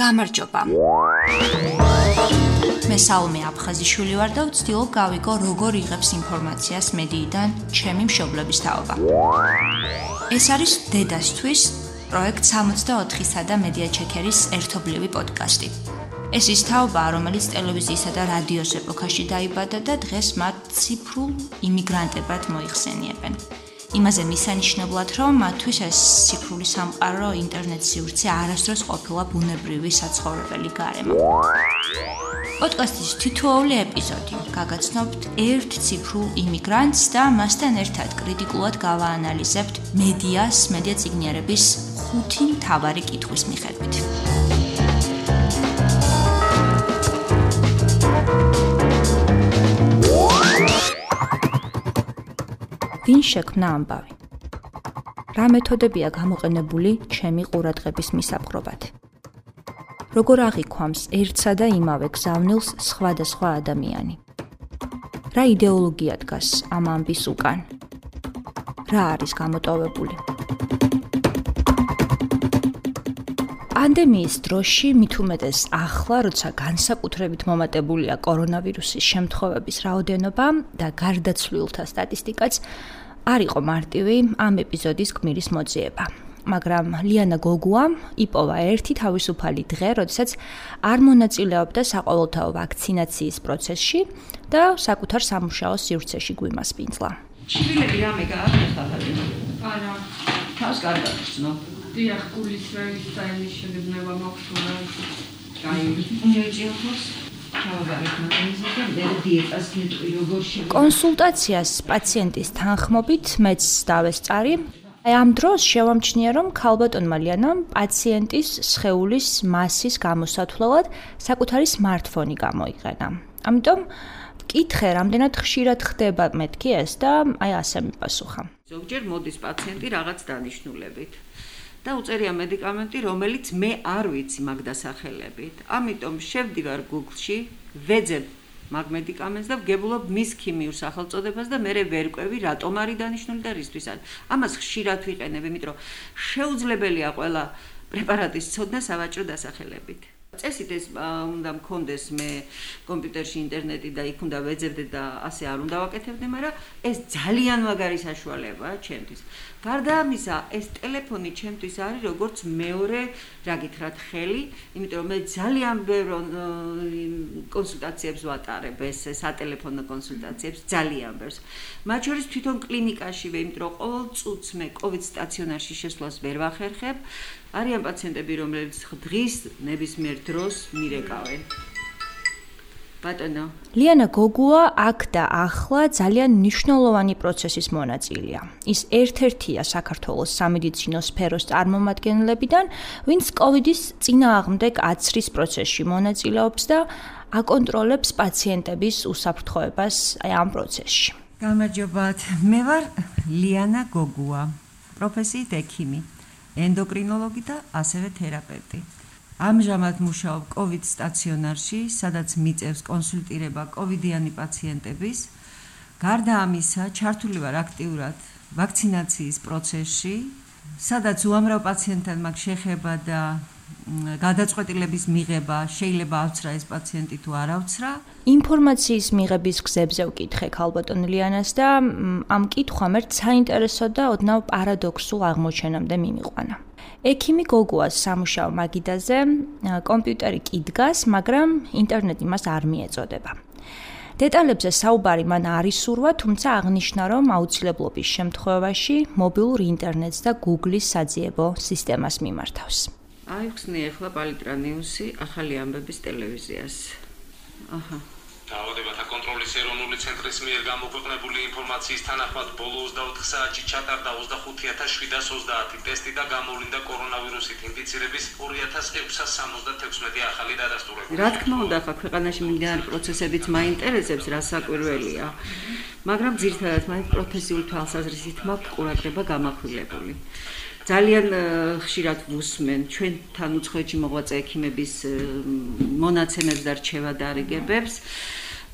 გამარჯობა. მე საუმე აფხაზიშვილი ვარ და ვცდილობ გავიგო როგორ იღებს ინფორმაციას მედიიდან ჩემი მშობლების თაობა. ეს არის დედასთვის პროექტ 64-სა და მედია ჩეკერის ერთობლივი პოდკასტი. ეს ის თაობა, რომელიც ტელევიზიისა და რადიოს ეპოქაში დაიბადა და დღეს მათ ციფრულ იმიგრანტებად მოიხსენიებენ. იმაზე მისანიშნებლად, რომ მათთვის ეს ციფრული სამყარო, ინტერნეტ სივრცე არასდროს ყოფილა ბუნებრივი საცხოვრებელი გარემო. პოდკასტის თითოეული ეპიზოდი გაგაცნობთ ერთ ციფრულ იმიგრანტს და მასთან ერთად კრიტიკულად გავაანალიზებთ მედიას, მედია ციგნიერების ხუთი მთავარი კითხვის მიხედვით. ვინ შექმნა ამბავი? რა მეთოდებია გამოყენებული ჩემი ყურადღების მისაპყრობად? როგორ აღიქვამს ერთსა და იმავე გზავნილს სხვადასხვა ადამიანი? რა იდეოლოგია დგას ამ ამბის უკან? რა არის გამოტოვებული? პანდემიის დროში მithumetes ახლა როცა განსაკუთრებით მომატებულია კორონავირუსის შემთხვევების რაოდენობა და გარდაცვლილთა სტატისტიკაც არ იყო მარტივი ამ ეპიზოდის გმირის მოძიება. მაგრამ ლიანა გოგუა იპოვა ერთი თავისუფალი დღე, როდესაც არ მონაწილეობდა საყოველთაო ვაქცინაციის პროცესში და საკუთარ სამუშაო სივრცეში გვიმასპინძლა. ჩივილები რამე გააკეთა ხალხი? არა. თავს კარგად ხსნო. დიახ, გულის რაის სტაილის შეგებნება მაქვს კაი, უნიაჭიოთოს. კონსულტაციას პაციენტის თანხმობით მეც დავესწარი. აი ამ დროს შევამჩნია, რომ ქალბატონმა ლიანამ პაციენტის სხეულის მასის გამოსათვლელად საკუთარი smartphone-ი გამოიყენა. ამიტომ კითხე, რამდენად ხშირად ხდება მეთქი ეს და აი ასე მიპასუხა. ზოგჯერ მოდის პაციენტი რაღაც დანიშნულებით. და უწერია მედიკამენტი, რომელიც მე არ ვიცი მაგ დასახელებით. ამიტომ შევდივარ Google-ში, ვეძებ მაგ მედიკამენტს და ვგებულობ მის ქიმიურ სახელწოდებას და მე ვერ ყვევი რატომ არის დანიშნული და რისთვის არის. ამას ხშირად ვიყენებ, იმიტომ რომ შეუძლებელია ყველა პრეპარატის ცოდნა სავაჭრო დასახელებით. წესით ეს უნდა მქონდეს მე კომპიუტერში ინტერნეტი და იქ უნდა ვეძებდე და ასე არ უნდა ვაკეთებდე, მაგრამ ეს ძალიან მაგარი საშუალებაა ჩემთვის. გარდა ამისა, ეს ტელეფონი ჩემთვის არის როგორც მეორე, რა გითხრათ, ხელი, იმიტომ რომ მე ძალიან ბევრ კონსულტაციებს ვატარებ, ეს სატელეფონო კონსულტაციებს ძალიან ბევრს. მათ შორის თვითონ კლინიკაშივე, იმიტომ რომ ყოველ წუთს მე COVID სტაციონარში შესვლას ვერ ვახერხებ. არიან პაციენტები, რომლებიც დღის ნებისმიერ დროს მირეკავენ. ბატონო. ლიანა გოგუა აქ და ახლა ძალიან მნიშვნელოვანი პროცესის მონაწილეა. ის ერთ-ერთია საქართველოს სამედიცინო სფეროს წარმომადგენლებიდან, ვინც კოვიდის წინააღმდეგ აცრის პროცესში მონაწილეობს და აკონტროლებს პაციენტების უსაფრთხოებას ამ პროცესში. გამარჯობათ. მე ვარ ლიანა გოგუა, პროფესიით ექიმი. ენდოკრინოლოგი და ასევე თერაპევტი. ამჟამად მუშაობ COVID სტაციონარში, სადაც მიწევს კონსულტირება COVID-იანი პაციენტების. გარდა ამისა, ჩართული ვარ აქტიურად ვაქცინაციის პროცესში, სადაც უამრავ პაციენტთან მაქვს შეხება და გადაწყვეტილების მიღება შეიძლება ავცრა ეს პაციენტი თუ არ ავცრა. ინფორმაციის მიღების გზებზე ვკითხე ქალბატონ ლიანას და ამ კითხვამ ერთ საინტერესო და ოდნავ პარადოქსულ აღმოჩენამდე მიმიყვანა. ექიმი გოგოას სამუშაო მაგიდაზე კომპიუტერი კიდგას, მაგრამ ინტერნეტი მას არ მიეწოდება. დეტალებზე საუბარი მან არის სურვა, თუმცა აღნიშნა, რომ აუცილებლობის შემთხვევაში მობილურ ინტერნეტს და Google-ის საძიებო სისტემას მიმართავს. აიხსნე ახლა პალიტრანიუსი ახალი ამბების ტელევიზიას. აჰა. კონტროლის ეროვნული ცენტრის მიერ გამოქვეყნებული ინფორმაციის თანახმად ბოლო 24 საათში ჩატარდა 25730 ტესტი და გამოვლინდა კორონავირუსით ინფიცირების 2676 ახალი დადასტურება. რა თქმა უნდა, ხა ქვეყანაში მიმდინარე პროცესებიც მაინტერესებს, რა საკვირველია. მაგრამ ძირთადად მაინც პროფესიული თვალსაზრისით მაქვს ყურადღება გამახვილებული. ძალიან ხშირად ვუსმენ ჩვენთან უცხოეთში მოღვაწე ექიმების მონაცემებს და რჩევა დარიგებებს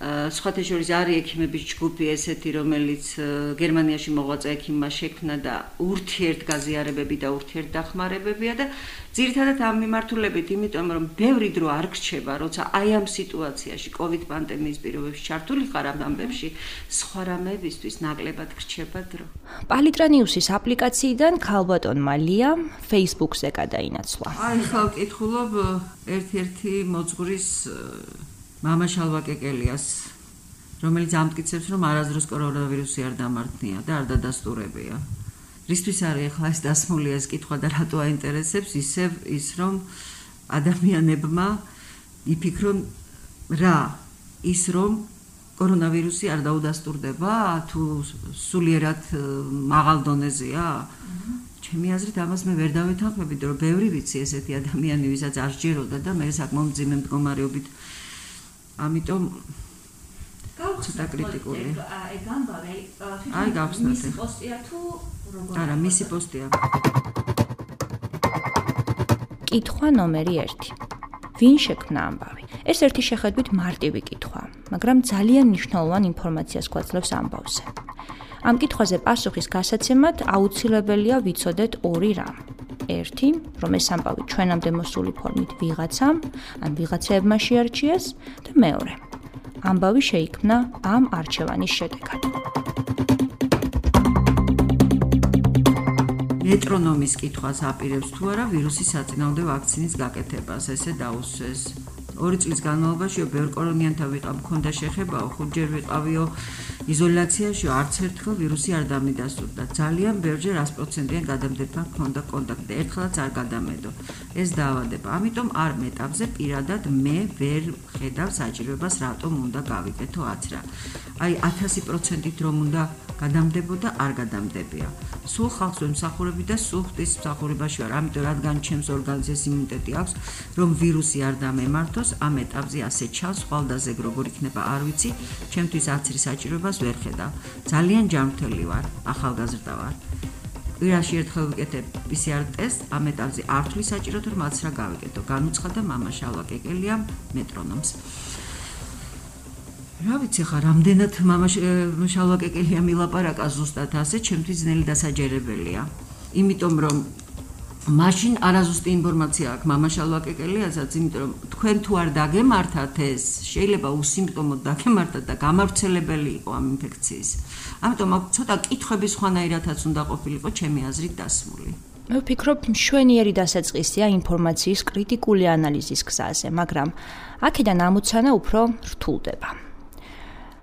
სხვათა შორის არის ექიმების ჯგუფი ესეთი, რომელიც გერმანიაში მოღვაწე ექიმმა შექმნა და ურთიერთგაზიარებები და ურთიერთდახმარებებია და ძირითადად ამ მიმართულებით, იმიტომ რომ ბევრი დრო არ გრჩება, როცა აი ამ სიტუაციაში, COVID პანდემიის პირობებში ჩართული ხარ ამ ამბებში, სხვა რამეებისთვის ნაკლებად გრჩება დრო. პალიტრანიუსის აპლიკაციიდან ქალბატონმა ლიამ Facebook-ზე გადაინაცვლა. აი ხალ კითხულობ ერთ-ერთი მოძღვრის მამა შალვაკეკელიას, რომელიც ამტკიცებს, რომ არასდროს კორონავირუსი არ დამართნია და არ დადასტურებია. რისთვის არის ახლა ეს დასმული ეს კითხვა და რატო აინტერესებს? ისევ ის რომ ადამიანებმა იფიქრონ რა ის რომ კორონავირუსი არ დაუდასტურდება თუ სულიერად მაღალ დონეზეა. ჩემი აზრით ამას მე ვერ დავეთანხმები, რომ ბევრი ვიცი ესეთი ადამიანი, ვისაც არ სჯეროდა და მე საკმაოდ ძიმე მდგომარეობით ამიტომ ცოტა კრიტიკული. აი გამბავე, აი გავხსნათ. მისი პოსტია თუ როგორ? არა, მისი პოსტია. კითხვა ნომერი 1. ვინ შექმნა ამბავი? ეს ერთი შეხედვით მარტივი კითხვა, მაგრამ ძალიან მნიშვნელოვან ინფორმაციას გვაძლევს ამბავზე. ამ კითხვაზე პასუხის გასაცემად აუცილებელია ვიცოდეთ ორი რამ. ერთი, რომ ეს ამბავი ჩვენამდე მოსული ფორმით ვიღაცამ, ან ვიღაცებმა შეარჩიეს და მეორე, ამბავი შეიქმნა ამ არჩევანის შედეგად. მეტრონომის კითხვას აპირებს თუ არა ვირუსის საწინააღმდეგო ვაქცინის გაკეთებას, ესე დაუსვეს. ორი წლის განმავლობაში ბევრ კორონიანთან ვიყავ, მქონდა შეხებაო, ხუთჯერ ვიყავიო იზოლაციაში არც ერთხელ ვირუსი არ დამიდასტურდა. ძალიან ბევრჯერ 100%-იან გადამდებთან ჰქონდა კონტაქტი. ერთხელაც არ გადამედო. ეს დაავადება. ამიტომ არ მეტავზე პირადად მე ვერ ხედავ საჭიროებას რატომ უნდა გავიკეთო აცრა. აი 1000%-ით რომ უნდა გადამდებოდა არ გადამდებია. სულ ხალხს ვერ მსახურები და სულ ღვთის მსახურებაში ვარ, ამიტომ რადგან ჩემს ორგანიზმს იმუნიტეტი აქვს, რომ ვირუსი არ დამემართოს, ამ ეტაპზე ასე ჩავს ხვალდაზეგ როგორ იქნება არ ვიცი, ჩემთვის აცრის საჭიროებას ვერ ხედავ. ძალიან ჯანმრთელი ვარ, ახალგაზრდა ვარ. კვირაში ერთხელ ვიკეთებ PCR ტესტს, ამ ეტაპზე არ თვლის საჭირო თუ რაც რა გავიკეთო. განუცხადა მამაშალვა კეკელიამ მეტრონომს. რა ვიცი ხა რამდენად მამა შალვაკეკელია მილაპარაკა ზუსტად ასე ჩემთვის ძნელი დასაჯერებელია. იმიტომ რომ მაშინ არაზუსტი ინფორმაცია აქვს მამა შალვაკეკელიასაც იმიტომ რომ თქვენ თუ არ დაგემართათ ეს შეიძლება უსიმპტომოდ დაგემართათ და გამავრცელებელი იყო ამ ინფექციის. ამიტომ აქ ცოტა კითხები სხვანაირადაც უნდა ყოფილიყო ჩემი აზრით დასმული. მე ვფიქრობ მშვენიერი დასაწყისია ინფორმაციის კრიტიკული ანალიზის გზაზე მაგრამ აქედან ამოცანა უფრო რთულდება.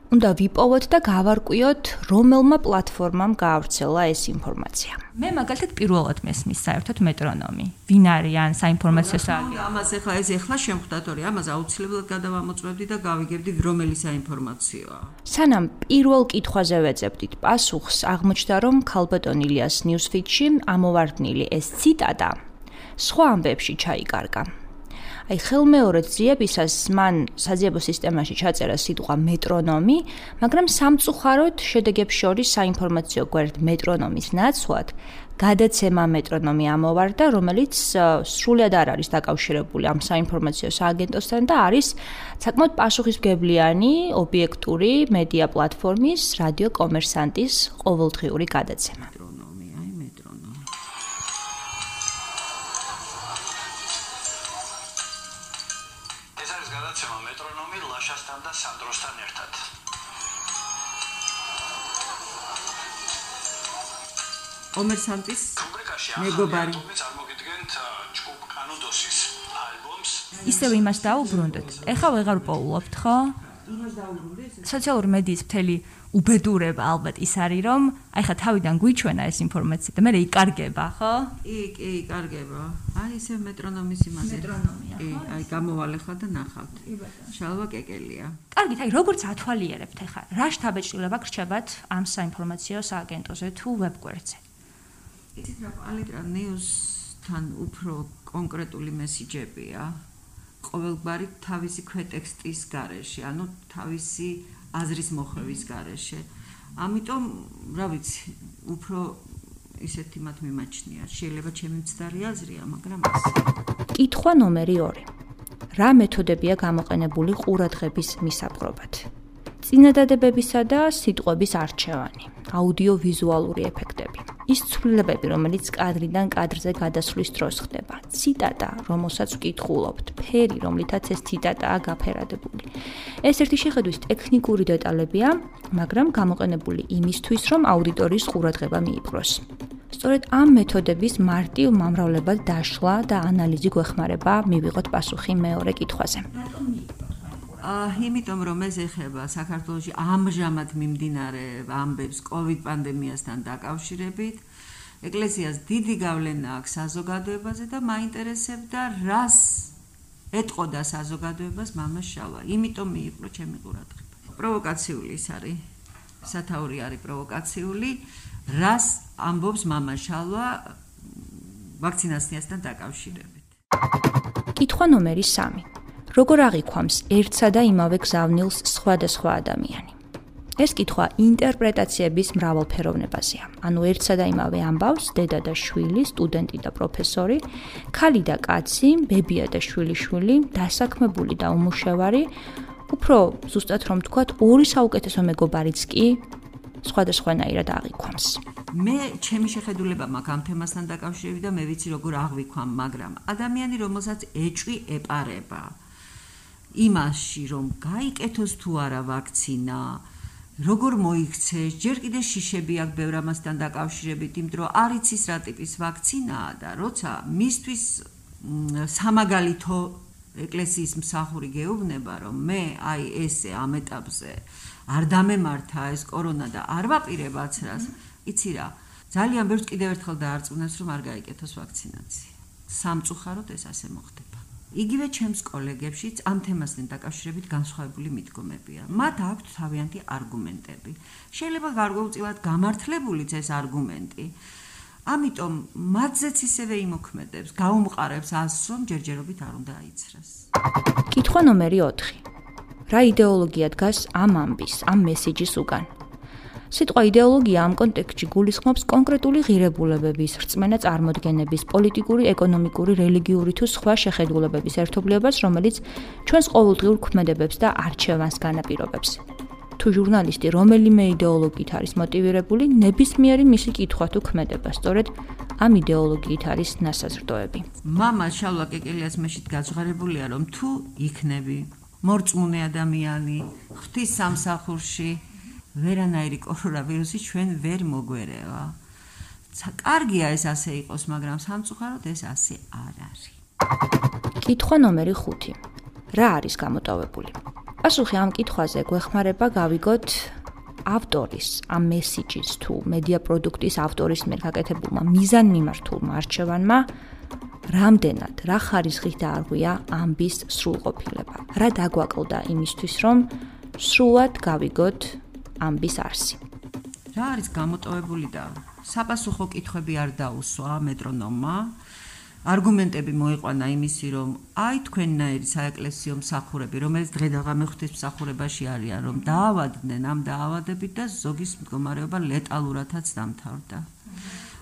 უნდა ვიპოვოთ და გავარკვიოთ, რომელმა პლატფორმამ გაავრცელა ეს ინფორმაცია. მე მაგალითად პირველად მესმის საერთოდ მეტრონომი. ვინ არიან საინფორმაციო სააგენტო? ამას ახლა ეს ახლა შემხვდათ, ორი ამას აუცილებლად გადავამოწმებდი და გავიგებდი, რომელი საინფორმაციოა. სანამ პირველ კითხვაზე ვეძებდით პასუხს, აღმოჩნდა, რომ ქალბატონ ილიას ნიუსფიჩში ამოვარდნილი ეს ციტატა სხვა ამბებში ჩაიკარგა. აი ხელმეორედ ძიებისას მან საძიებო სისტემაში ჩაწერა სიტყვა მეტრონომი, მაგრამ სამწუხაროდ შედეგებს შორის საინფორმაციო გვერდ მეტრონომის ნაცვლად გადაცემა მეტრონომი ამოვარდა, რომელიც სრულად არ არის დაკავშირებული ამ საინფორმაციო სააგენტოსთან და არის საკმაოდ პასუხისმგებლიანი ობიექტური მედია პლატფორმის რადიო კომერსანტის ყოველდღიური გადაცემა. კომერსანტის მეგობარი. ისევ იმას დაუბრუნდეთ. ეხლა ვეღარ პოულობთ ხო? სოციალური მედიის მთელი უბედურება ალბათ ის არის რომ აი ხა თავიდან გვიჩვენა ეს ინფორმაცია და მე იკარგება ხო? კი კი იკარგება. აი ესე მეტრონომის იმაზე. მეტრონომია ხო? აი გამოვალე ხა და ნახავთ. შალვა კეკელია. კარგით აი როგორც ათვალიერებთ ეხა რა შთაბეჭდილება გრჩებათ ამ საინფორმაციო სააგენტოზე თუ ვებგვერდზე იცით რა პალიტრა ნიუსთან უფრო კონკრეტული მესიჯებია ყოველგვარი თავისი ქვეტექსტის გარეშე, ანუ თავისი აზრის მოხევის გარეშე. ამიტომ, რა ვიცი, უფრო ისეთი მათ მიმაჩნია. შეიძლება ჩემი მცდარი აზრია, მაგრამ ეს. კითხვა ნომერი 2. რა მეთოდებია გამოყენებული ყურადღების მისაპყრობად? წინადადებებისა და სიტყვების არჩევანი, აუდიო-ვიზუალური ეფექტები. ის ცვლილებები, რომელიც კადრიდან კადრზე გადასვლის დროს ხდება. ციტატა, რომელსაც ვკითხულობთ, ფერი, რომლითაც ეს ციტატაა გაფერადებული. ეს ერთი შეხედვის ტექნიკური დეტალებია, მაგრამ გამოყენებული იმისთვის, რომ აუდიტორიის ყურადღება მიიპყროს. სწორედ ამ მეთოდების მარტივ მომრავლებად დაშლა და ანალიზი გვეხმარება მივიღოთ პასუხი მეორე კითხვაზე. იმიტომ რომ ეს ეხება საქართველოში ამჟამად მიმდინარე ამბებს COVID პანდემიასთან დაკავშირებით, ეკლესიას დიდი გავლენა აქვს საზოგადოებაზე და მაინტერესებდა რას ეტყოდა საზოგადოებას მამა შავა. იმიტომ მიიყრო ჩემი ყურადღება. პროვოკაციული ის არის. სათაური არის პროვოკაციული. რას ამბობს მამა შალვა ვაქცინაციასთან დაკავშირებით? კითხვა ნომერი 3 როგორ აღიქვამს ერთსა და იმავე გზავნილს სხვადასხვა ადამიანი? ეს კითხვა ინტერპრეტაციების მრავალფეროვნებაზეა. ანუ ერთსა და იმავე ამბავს დედა და შვილი, სტუდენტი და პროფესორი, ქალი და კაცი, ბებია და შვილიშვილი, დასაქმებული და უმუშევარი, უფრო ზუსტად რომ ვთქვათ, ორი საუკეთესო მეგობარიც კი სხვადასხვანაირად აღიქვამს. მე ჩემი შეხედულება მაქვს ამ თემასთან დაკავშირებით და მე ვიცი როგორ აღვიქვამ, მაგრამ ადამიანი რომელსაც ეჭვი ეპარება იმაში რომ გაიკეთოს თუ არა ვაქცინა, როგორ მოიქცე, ჯერ კიდე შიშები აქვს ბევრ ამასთან დაკავშირებით, იმ დრო არ იცის რა ტიპის ვაქცინაა და როცა მისთვის სამაგალითო ეკლესიის მსახური გეუბნება, რომ მე აი ესე ამ ეტაპზე არ დამემართა ეს კორონა და არ ვაპირებ აცრას, იცი რა, ძალიან ბევრს კიდევ ერთხელ დაარწმუნებს, რომ არ გაიკეთოს ვაქცინაცია. სამწუხაროდ ეს ასე მოხდება. იგივე ჩემს კოლეგებშიც ამ თემასთან დაკავშირებით განსხვავებული მიდგომებია. მათ აქვთ თავიანთი არგუმენტები. შეიძლება გარკვეულწილად გამართლებულიც ეს არგუმენტი. ამიტომ მათზეც ისევე იმოქმედებს, გაუმყარებს ასს, რომ ჯერჯერობით არ უნდა აიცრას. კითხვა ნომერი 4. რა იდეოლოგია დგას ამ ამბის, ამ მესიჯის უკან? სიტყვა იდეოლოგია ამ კონტექსტში გულისხმობს კონკრეტული ღირებულებების, რწმენა წარმოდგენების, პოლიტიკური, ეკონომიკური, რელიგიური თუ სხვა შეხედულებების ერთობლიობას, რომელიც ჩვენს ყოველდღიურ ქმედებებს და არჩევანს განაპირობებს. თუ ჟურნალისტი რომელიმე идеოლოგიით არის мотивирებული, ნებისმიერი მისი კითხვა თუ ქმედება სწორედ ამ идеოლოგიით არის ნასაზრდოები. мама შალვა კეკელიას მეშით გაჟღარებულია, რომ თუ იქნები მორწმუნე ადამიანი, ღვთის სამსახურში, ვერანაირი კორონავირუსი ჩვენ ვერ მოგვერევა. კარგია ეს ასე იყოს, მაგრამ სამწუხაროდ ეს ასე არ არის. კითხვა ნომერი 5. რა არის გამოტოვებული? პასუხი ამ კითხვაზე გვეხმარება გავიგოთ ავტორის, ამ მესიჯის თუ მედია პროდუქტის ავტორის მიერ გაკეთებულმა მიზანმიმართულმა არჩევანმა რამდენად რა ხარისხით დაარღვია ამბის სრულყოფილება. რა დაგვაკლდა იმისთვის, რომ სრულად გავიგოთ ამბის არსი. რა არის გამოტოვებული და საპასუხო კითხვები არ დაუსვა მეტრონომმა? არგუმენტები მოიყვანა იმისი, რომ აი თქვენნაირი საეკლესიო მსახურები, რომელიც დღე და ღამე ღვთის მსახურებაში არიან, რომ დაავადდნენ ამ დაავადებით და ზოგის მდგომარეობა ლეტალურადაც დამთავრდა.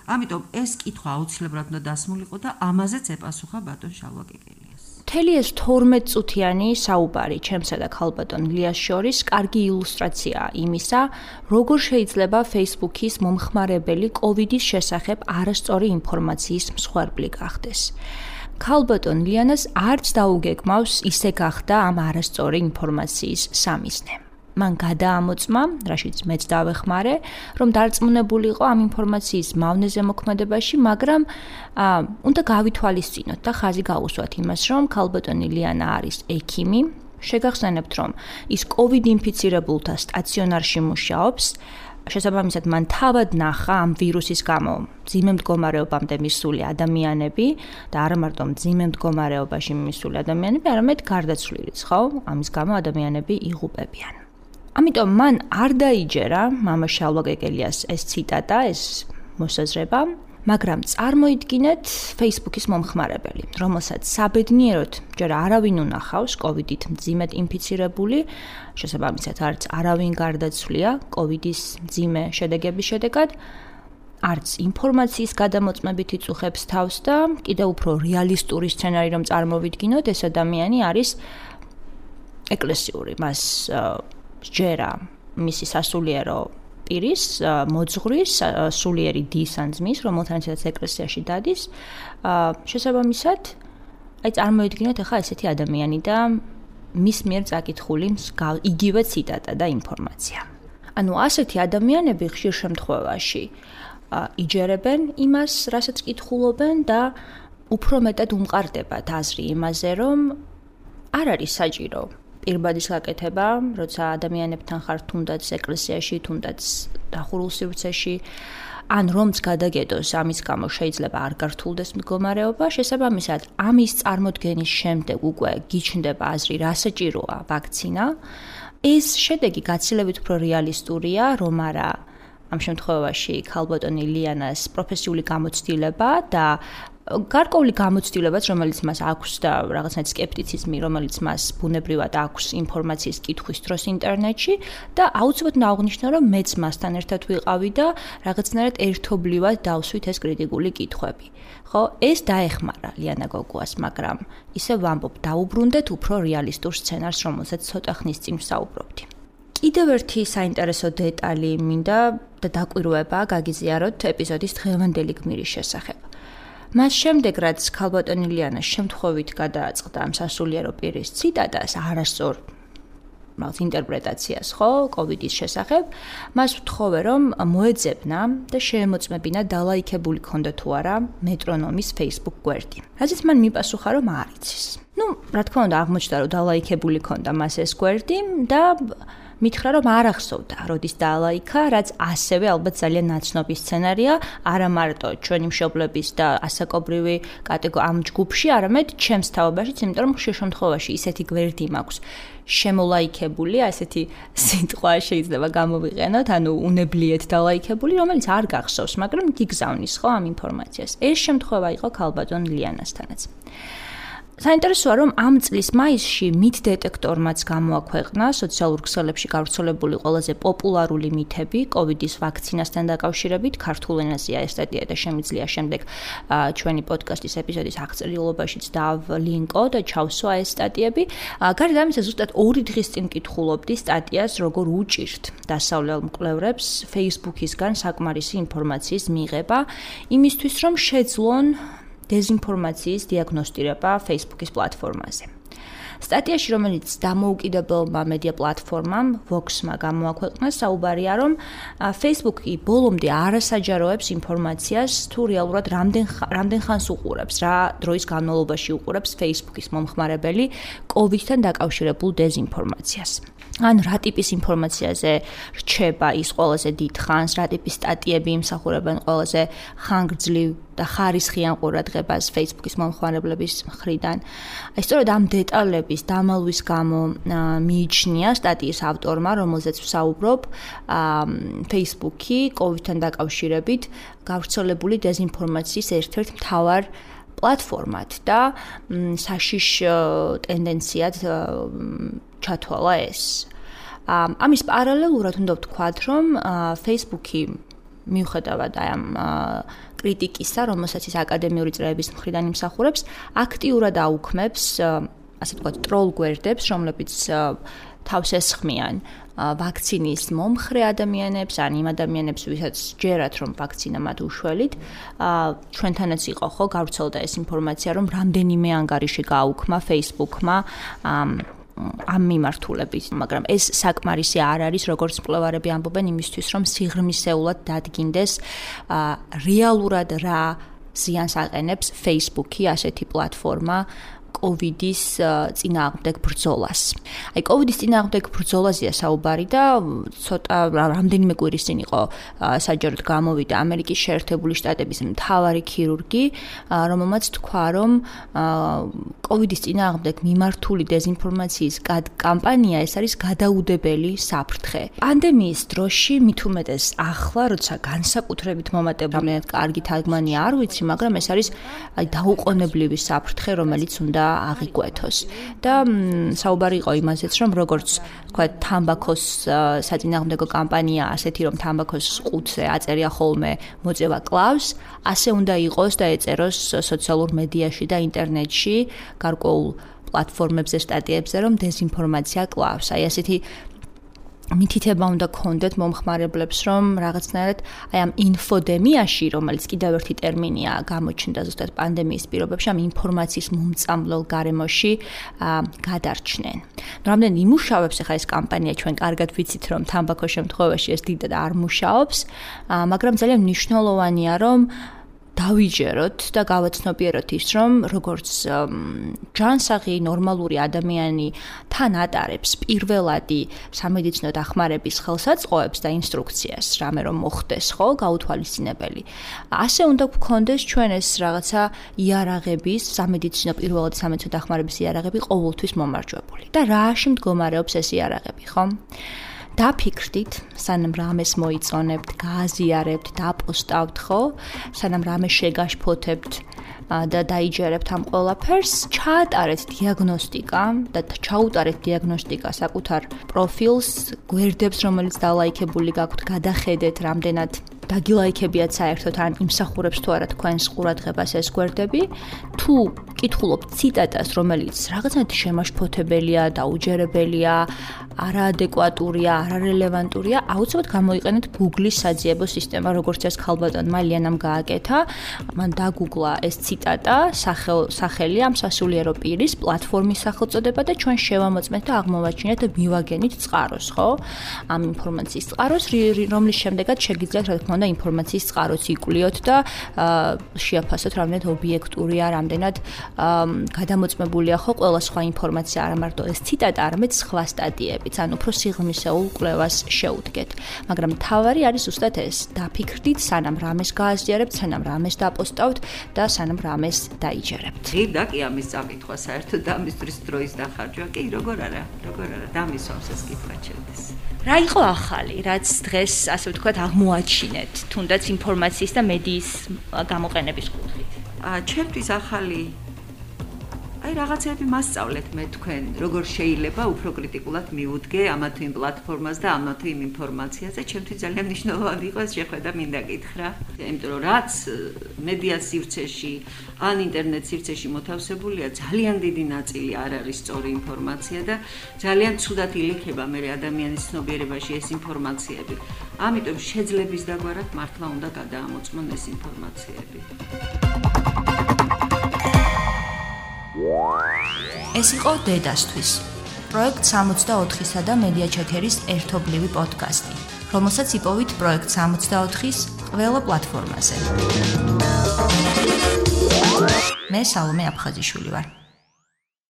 ამიტომ ეს კითხვა აუცილებლად უნდა დასმულიყო და ამაზეც ეპასუხა ბატონ შალვაკიკელი. მთელი ეს 12 წუთიანი საუბარი ჩემსა და ქალბატონ ლიას შორის კარგი ილუსტრაციაა იმისა, როგორ შეიძლება Facebook-ის მომხმარებელი COVID-ის შესახებ არასწორი ინფორმაციის მსხვერპლი გახდეს. ქალბატონ ლიანას არც დაუგეგმავს ისე გახდა ამ არასწორი ინფორმაციის სამიზნე. მან გადაამოწმა, რაშიც მეც დავეხმარე, რომ დარწმუნებულიყო ამ ინფორმაციის მავნეზე მოქმედებაში, მაგრამ აა უნდა გავითვალისწინოთ და ხაზი გაუსვათ იმას, რომ ქალბატონი ლიანა არის ექიმი. შეგახსენებთ, რომ ის COVID ინფიცირებულთა სტაციონარში მუშაობს. შესაბამისად, მან თავად ნახა ამ ვირუსის გამო ძიმე მდგომარეობამდე მისული ადამიანები და არა მარტო ძიმე მდგომარეობაში მისული ადამიანები, არამედ გარდაცვლილიც, ხო? ამის გამო ადამიანები იღუპებიან. ამიტომ მან არ დაიჯერა მამა შალვა გეგელიას ეს ციტატა, ეს მოსაზრება, მაგრამ წარმოიდგინეთ Facebook-ის მომხმარებელი, რომელსაც საბედნიეროდ ჯერ არავინ უნახავს COVID-ით მძიმედ ინფიცირებული, შესაბამისად არც არავინ გარდაცვლია COVID-ის მძიმე შედეგების შედეგად, არც ინფორმაციის გადამოწმებით იწუხებს თავს და კიდევ უფრო რეალისტური სცენარი რომ წარმოვიდგინოთ, ეს ადამიანი არის ეკლესიური, მას ჯერა მისი სასულიერო პირის მოძღვრის სულიერი დის ან ძმის, რომელთანაც ეკლესიაში დადის, შესაბამისად, აი წარმოიდგინეთ ახლა ესეთი ადამიანი და მის მიერ წაკითხული იგივე ციტატა და ინფორმაცია. ანუ ასეთი ადამიანები ხშირ შემთხვევაში იჯერებენ იმას, რასაც კითხულობენ და უფრო მეტად უმყარდებათ აზრი იმაზე, რომ არ არის საჭირო პირბადის გაკეთება, როცა ადამიანებთან ხარ თუნდაც ეკლესიაში, თუნდაც დახურულ სივრცეში, ან რომც გადაგედოს ამის გამო შეიძლება არ გართულდეს მდგომარეობა, შესაბამისად, ამის წარმოქმნის შემდეგ უკვე გიჩნდება აზრი, რა საჭიროა ვაქცინა. ეს შედეგი გაცილებით უფრო რეალისტურია, რომ არა ამ შემთხვევაში ქალბატონი ლიანას პროფესიული გამოცდილება და გარკვეული გამოცდილებაც, რომელიც მას აქვს და რაღაცნაირ скеპტიციზმი, რომელიც მას ბუნებრივად აქვს ინფორმაციის კითხვის დროს ინტერნეტში და აუცილებლად აღნიშნა, რომ მეც მასთან ერთად ვიყავი და რაღაცნაირად ერთობლივად დავსვით ეს კრიტიკული კითხვები. ხო, ეს დაეხმარა ლიანა გოგუას, მაგრამ ისე ვამბობ, დაუბრუნდეთ უფრო რეალისტურ სცენარს, რომელზეც ცოტა ხნის წინ ვსაუბრობდი. კიდევ ერთი საინტერესო დეტალი მინდა და დაკვირვება გაგიზიაროთ ეპიზოდის დღევანდელი გმირის შესახებ. მას შემდეგ რაც ქალბატონი ლიანა შემთხვევით გადააწყდა ამ სასულიერო პირის ციტატას არასწორ მას ინტერპრეტაციას ხო კოვიდის შესახებ მას ვთხოვე რომ მოეძებნა და შეემოწმებინა დალაიქებული კონდა თუ არა მეტრონომის Facebook გვერდი რაზეც მან მიპასუხა რომ არ იცის ну რა თქმა უნდა აღმოჩნდა რომ დალაიქებული კონდა მას ეს გვერდი და მითხრა რომ არ ახსოვდა როდის დაალაიქა, რაც ასევე ალბათ ძალიან ნაცნობი სცენარია, არა მარტო ჩვენი მშობლების და ასაკობრივი კატეგორია ამ ჯგუფში, არამედ ჩემს თაობაშიც, იმიტომ რომ ხშირ შემთხვევაში ისეთი გვერდი მაქვს შემოლაიქებული, ასეთი სიტყვა შეიძლება გამოვიყენოთ, ანუ უნებლიეთ დალაიქებული, რომელიც არ გახსოვს, მაგრამ გიგზავნის ხო ამ ინფორმაციას. ეს შემთხვევა იყო ქალბატონ ლიანასთანაც. საინტერესოა რომ ამ წლის მაისში მით დეტექტორმაც გამოაქვეყნა სოციალურ ქსელებში გავრცელებული ყველაზე პოპულარული მითები კოვიდის ვაქცინასთან დაკავშირებით ქართულ ენაზეა ეს სტატია და შემიძლია შემდეგ ჩვენი პოდკასტის ეპიზოდის აღწერილობაშიც დავლინკო და ჩავსვა ეს სტატიები. გარდა ამისა ზუსტად ორი დღის წინ კითხულობდი სტატიას როგორ უჭირთ დასავლელ მკვლევრებს Facebook-ისგან საკმარისი ინფორმაციის მიღება იმისთვის რომ შეძლონ დეზინფორმაციის დიაგნოსტირება Facebook-ის პლატფორმაზე. სტატიაში, რომელიც დამოუკიდებელმა მედია პლატფორმამ Vox-მა გამოაქვეყნა, საუბარია, რომ Facebook-ი ბოლომდე არასაჯაროებს ინფორმაციას თუ რეალურად რამდენ რამდენ ხანს უყურებს, რა დროის განმავლობაში უყურებს Facebook-ის მომხმარებელი COVID-თან დაკავშირებულ დეზინფორმაციას. ან რა ტიპის ინფორმაციაზე რჩება ის ყველაზე დიდ ხანს, რა ტიპის სტატიები იმსახურებენ ყველაზე ხანგრძლივ და ხარისხიან ყურადღებას Facebook-ის მომხმარებლების მხრიდან. აი სწორედ ამ დეტალების დამალვის გამო მიიჩნია სტატიის ავტორმა, რომელზეც ვსაუბრობ, Facebook-ი COVID-თან დაკავშირებით გავრცელებული დეზინფორმაციის ერთ-ერთ მთავარ პლატფორმად და საშიშ ტენდენციად ჩათვალა ეს. ამის პარალელურად უნდა ვთქვათ, რომ Facebook-ი მიუხედავად აი ამ კრიტიკისა, რომელსაც ის აკადემიური წრეების მხრიდან იმსახურებს, აქტიურად აუქმებს, ასე ვთქვათ, ტროლ გვერდებს, რომლებიც თავს ესხმიან. ვაქცინის მომხრე ადამიანებს, ან იმ ადამიანებს, ვისაც ჯერათ რომ ვაქცინა მათ უშველით, ჩვენთანაც იყო ხო გავრცელდა ეს ინფორმაცია, რომ რამდენიმე ანგარიში გააუქმა Facebook-მა ამ მიმართულებით, მაგრამ ეს საკმარისი არ არის, როგორც მკვლევარები ამბობენ იმისთვის, რომ სიღრმისეულად დადგინდეს რეალურად რა ზიანს აყენებს Facebook-ი, ასეთი პლატფორმა კოვიდის წინააღმდეგ ბრძოლას. აი კოვიდის წინააღმდეგ ბრძოლაზეა საუბარი და ცოტა რამდენიმე კვირის წინ იყო საჯაროდ გამოვიდა ამერიკის შეერთებული შტატების მთავარი ქირურგი, რომელმაც თქვა, რომ კოვიდის წინააღმდეგ მიმართული დეзинფორმაციის კამპანია ეს არის გადაუდებელი საფრთხე. პანდემიის დროში მით უმეტეს ახლა, როცა განსაკუთრებით მომატებული კარგი თარგმანი არ ვიცი, მაგრამ ეს არის აი დაუყოვნებლივი საფრთხე, რომელიც უნდა უნდა აღიკვეთოს და საუბარი იყო იმაზეც რომ როგორც თქვა თამბაქოს საწინააღმდეგო კამპანია ასეთი რომ თამბაქოს ყუთზე აწერია ხოლმე მოწევა კლავს ასე უნდა იყოს და ეწეროს სოციალურ მედიაში და ინტერნეტში გარკვეულ პლატფორმებზე, სტატიებზე, რომ დეзинფორმაცია კლავს. აი ასეთი მითითება უნდა კონდეთ მომხმარებლებს, რომ რაღაცნაირად აი ამ ინფოდემიაში, რომელიც კიდევ ერთი ტერმინია, გამოჩნდა ზუსტად პანდემიის პირობებში, ამ ინფორმაციის მომწამლელ გარემოში გადარჩნენ. ნუ რამდენი იმუშავებს ახლა ეს კამპანია, ჩვენ კარგად ვიცით, რომ თამბაქოს შემთხვევაში ეს დიდად არ მუშაობს, მაგრამ ძალიან მნიშვნელოვანია, რომ დავიჯეროთ და გავაცნობიეროთ ის, რომ როგორც ჯანსაღი ნორმალური ადამიანი თან ატარებს პირველადი სამედიცინო დახმარების ხელსაწყოებს და ინსტრუქციას, რამე რომ მოხდეს, ხო, გაუთვალისწინებელი. ასე უნდა გქონდეს ჩვენ ეს რაღაცა იარაღების, სამედიცინო პირველადი სამედიცინო დახმარების იარაღები ყოველთვის მომარჯვებული. და რაში მდგომარეობს ეს იარაღები, ხო? დაფიქრდით, სანამ რამეს მოიწონებთ, გააზიარებთ, დაპოსტავთ, ხო? სანამ რამე შეგაშფოთებთ და დაიჯერებთ ამ ყველაფერს, ჩაატარეთ დიაგნოსტიკა და ჩაუტარეთ დიაგნოსტიკა საკუთარ პროფილს, გვერდებს, რომელიც დალაიქებული გაქვთ, გადახედეთ რამდენად დაგილაიქებიათ საერთოდ ან იმსახურებს თუ არა თქვენს ყურადღებას ეს გვერდები თუ კითხულობთ ციტატას რომელიც რაღაცნაირად შემაშფოთებელია დაუჯერებელია არაადეკვატურია არარელევანტურია აუცილებლად გამოიყენეთ Google-ის საძიებო სისტემა როგორც ეს ქალბატონ მალიანამ გააკეთა. მან დაგუგლა ეს ციტატა სახელი ამ სასულიერო პირის პლატფორმის სახელწოდება და ჩვენ შევამოწმეთ და აღმოვაჩინეთ მივაგენით წყაროს ხო? ამ ინფორმაციის წყაროს რომლის შემდეგაც შეგიძლიათ რა თქმა უნდა ინფორმაციის წყაროც იკვლიოთ და შეაფასოთ რამდენად ობიექტურია, რამდენად გადამოწმებულია ხო? ყველა სხვა ინფორმაცია, არა მარტო ეს ციტატა, არამედ სხვა სტატიებიც, ან უფრო სიღრმისეულ კვლევას შეუდგეთ. მაგრამ თავარი არის უბრალოდ ეს, დაფიქრდით, სანამ რამეს გააზიარებთ, სანამ რამეს დაპოსტავთ და სანამ რამეს დაიჯერებთ. ღირდა კი ამის წამითქვა საერთოდ და ამის დროის დახარჯვა კი როგორ არა, როგორ არა, დამისვავს ეს კითხვა ჩემთვის. რა იყო ახალი, რაც დღეს ასე ვთქვათ აღმოაჩინეთ, თუნდაც ინფორმაციის და მედიის გამოყენების კუთხით? აა, ჩემთვის ახალი აი რაღაცები მასწავლეთ მე თქვენ როგორ შეიძლება უფრო კრიტიკულად მიუდგე ამა თუ იმ პლატფორმას და ამა თუ იმ ინფორმაციაზე. ჩემთვის ძალიან მნიშვნელოვანი იყო ეს შეხვედრა მინდა გითხრა. იმიტომ რომ რაც მედია სივრცეში ან ინტერნეტ სივრცეში მოთავსებულია ძალიან დიდი ნაწილი არ არის სწორი ინფორმაცია და ძალიან ცუდად ილექება მე ადამიანის ცნობიერებაში ეს ინფორმაციები. ამიტომ შეძლების დაგვარად მართლა უნდა გადაამოწმონ ეს ინფორმაციები ეს იყო დედასთვის პროექტ 64-სა და მედია ჩეკერის ერთობლივი პოდკასტი, რომელსაც იპოვით პროექტ 64-ის ყველა პლატფორმაზე. მე სალომე აფხაზიშვილი ვარ.